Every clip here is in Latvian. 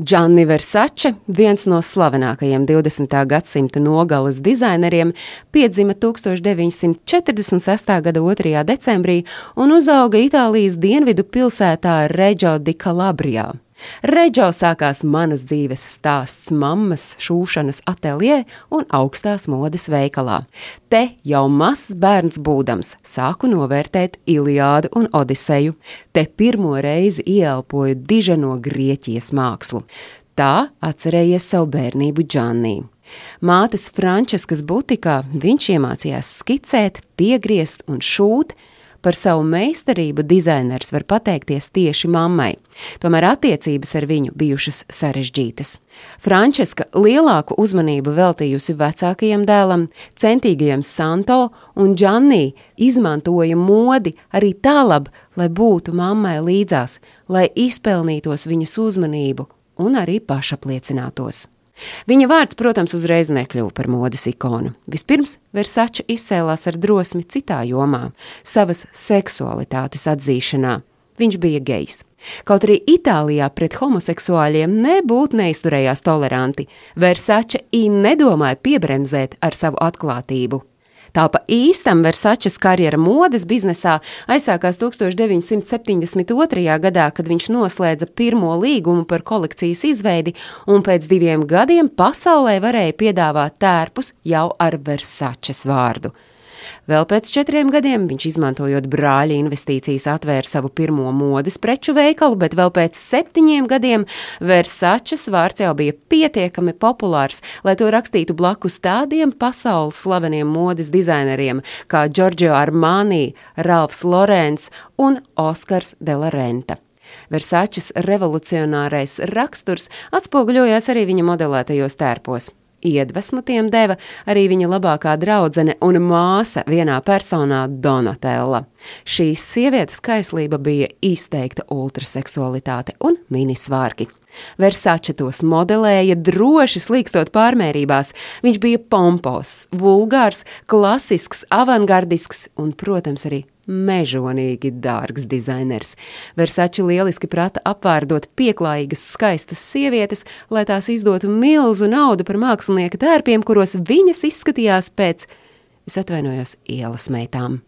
Gianni Versace, viens no slavenākajiem 20. gadsimta nogales dizaineriem, piedzima 1946. gada 2. decembrī un uzauga Itālijas dienvidu pilsētā Reggio di Calabrijā. Reģio sākās manas dzīves stāsts mammas šūšanas ateljē un augstās modes veikalā. Te jau mazs bērns būdams sāku novērtēt Iliādu un Odiseju. Te pirmo reizi ieelpoju diženo Grieķijas mākslu. Tā atcerējies savu bērnību Džannī. Mātes Frančiskas butikā viņš iemācījās skicēt, piegriezt un šūt, Par savu meistarību dizainers var pateikties tieši mammai, tomēr attiecības ar viņu bijušas sarežģītas. Frančiska lielāku uzmanību veltījusi vecākajam dēlam, centīgajam Santo, un Džannī izmantoja modi arī tālāk, lai būtu mammai līdzās, lai izpelnītos viņas uzmanību un arī pašapliecinātos. Viņa vārds, protams, uzreiz nekļuva par modes ikonu. Vispirms Versace izcēlās ar drosmi citā jomā - savas seksualitātes atzīšanā. Viņš bija gejs. Kaut arī Itālijā pret homoseksuāļiem nebūtu neizturējās toleranti, Versace nedomāja piebremzēt ar savu atklātību. Tā pa īstam Versačes karjera modes biznesā aizsākās 1972. gadā, kad viņš noslēdza pirmo līgumu par kolekcijas izveidi, un pēc diviem gadiem pasaulē varēja piedāvāt tērpus jau ar Versačes vārdu. Vēl pēc četriem gadiem viņš, izmantojot brāļa investīcijas, atvēra savu pirmo modes preču veikalu, bet vēl pēc septiņiem gadiem Versačes vārds jau bija pietiekami populārs, lai to rakstītu blakus tādiem pasaules slaveniem modes dizaineriem kā Giorgio Armani, Ralfs Lorenz un Oskars de la Renta. Versačes revolucionārais raksturs atspoguļojās arī viņa modelētajos tērpos. Iedvesmu tiem deva arī viņa labākā draudzene un māsa vienā personā Donatella. Šīs sievietes kaislība bija izteikta ultraseksualitāte un minisvārki. Versace tos modelēja droši slīkstot pārmērībās. Viņš bija pompos, vulgārs, klasisks, avangardisks un, protams, arī mežonīgi dārgs dizainers. Versači lieliski prata apvērdot pieklājīgas, skaistas sievietes, lai tās izdotu milzu naudu par mākslinieka tērpiem, kuros viņas izskatījās pēc, es atvainojos, ielas meitām.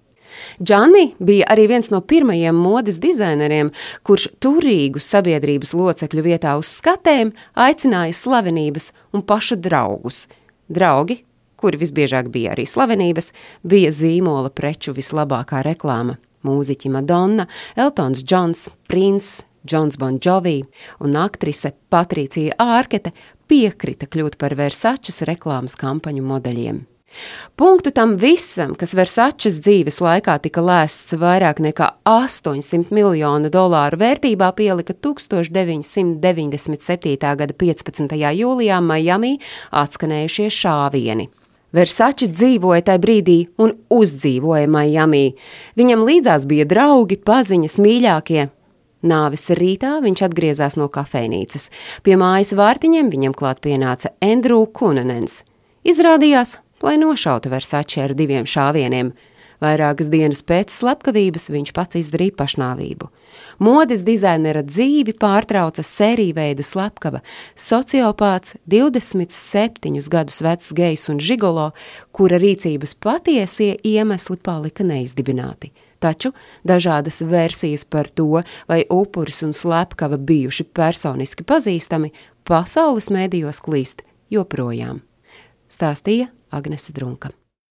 Džani bija arī viens no pirmajiem modes dizaineriem, kurš turīgu sabiedrības locekļu vietā uz skatēm aicināja slavenības un paša draugus. Draugi kuri visbiežāk bija arī slavenības, bija zīmola preču vislabākā reklāma - mūziķi Madonna, Eltons Džons, Prince, Džons Bon Jovi un aktrise Patricija Ārkete piekrita kļūt par Versačes reklāmas kampaņu modeļiem. Punktu tam visam, kas Versačes dzīves laikā tika lēsts vairāk nekā 800 miljonu dolāru vērtībā, pielika 1997. gada 15. jūlijā Miami atskanējušie šāvieni. Versači dzīvoja tajā brīdī un uzdzīvoja Miami. Viņam līdzās bija draugi, paziņas, mīļākie. Nāves rītā viņš atgriezās no kafejnīcas. Pie mājas vārtiņiem viņam klāt pienāca Andrew Kunenens. Izrādījās, lai nošautu Versači ar diviem šāvieniem. Vairākas dienas pēc slepkavības viņš pats izdarīja pašnāvību. Modes dizainera dzīvi pārtrauca sērija veida slepkava, sociopāts, 27 gadus vecs gejs un žigolo, kura rīcības patiesie iemesli palika neizdibināti. Taču dažādas versijas par to, vai upuris un slepkava bijuši personiski pazīstami, pasaules mēdījos klīst joprojām. Stāstīja Agnese Drunka.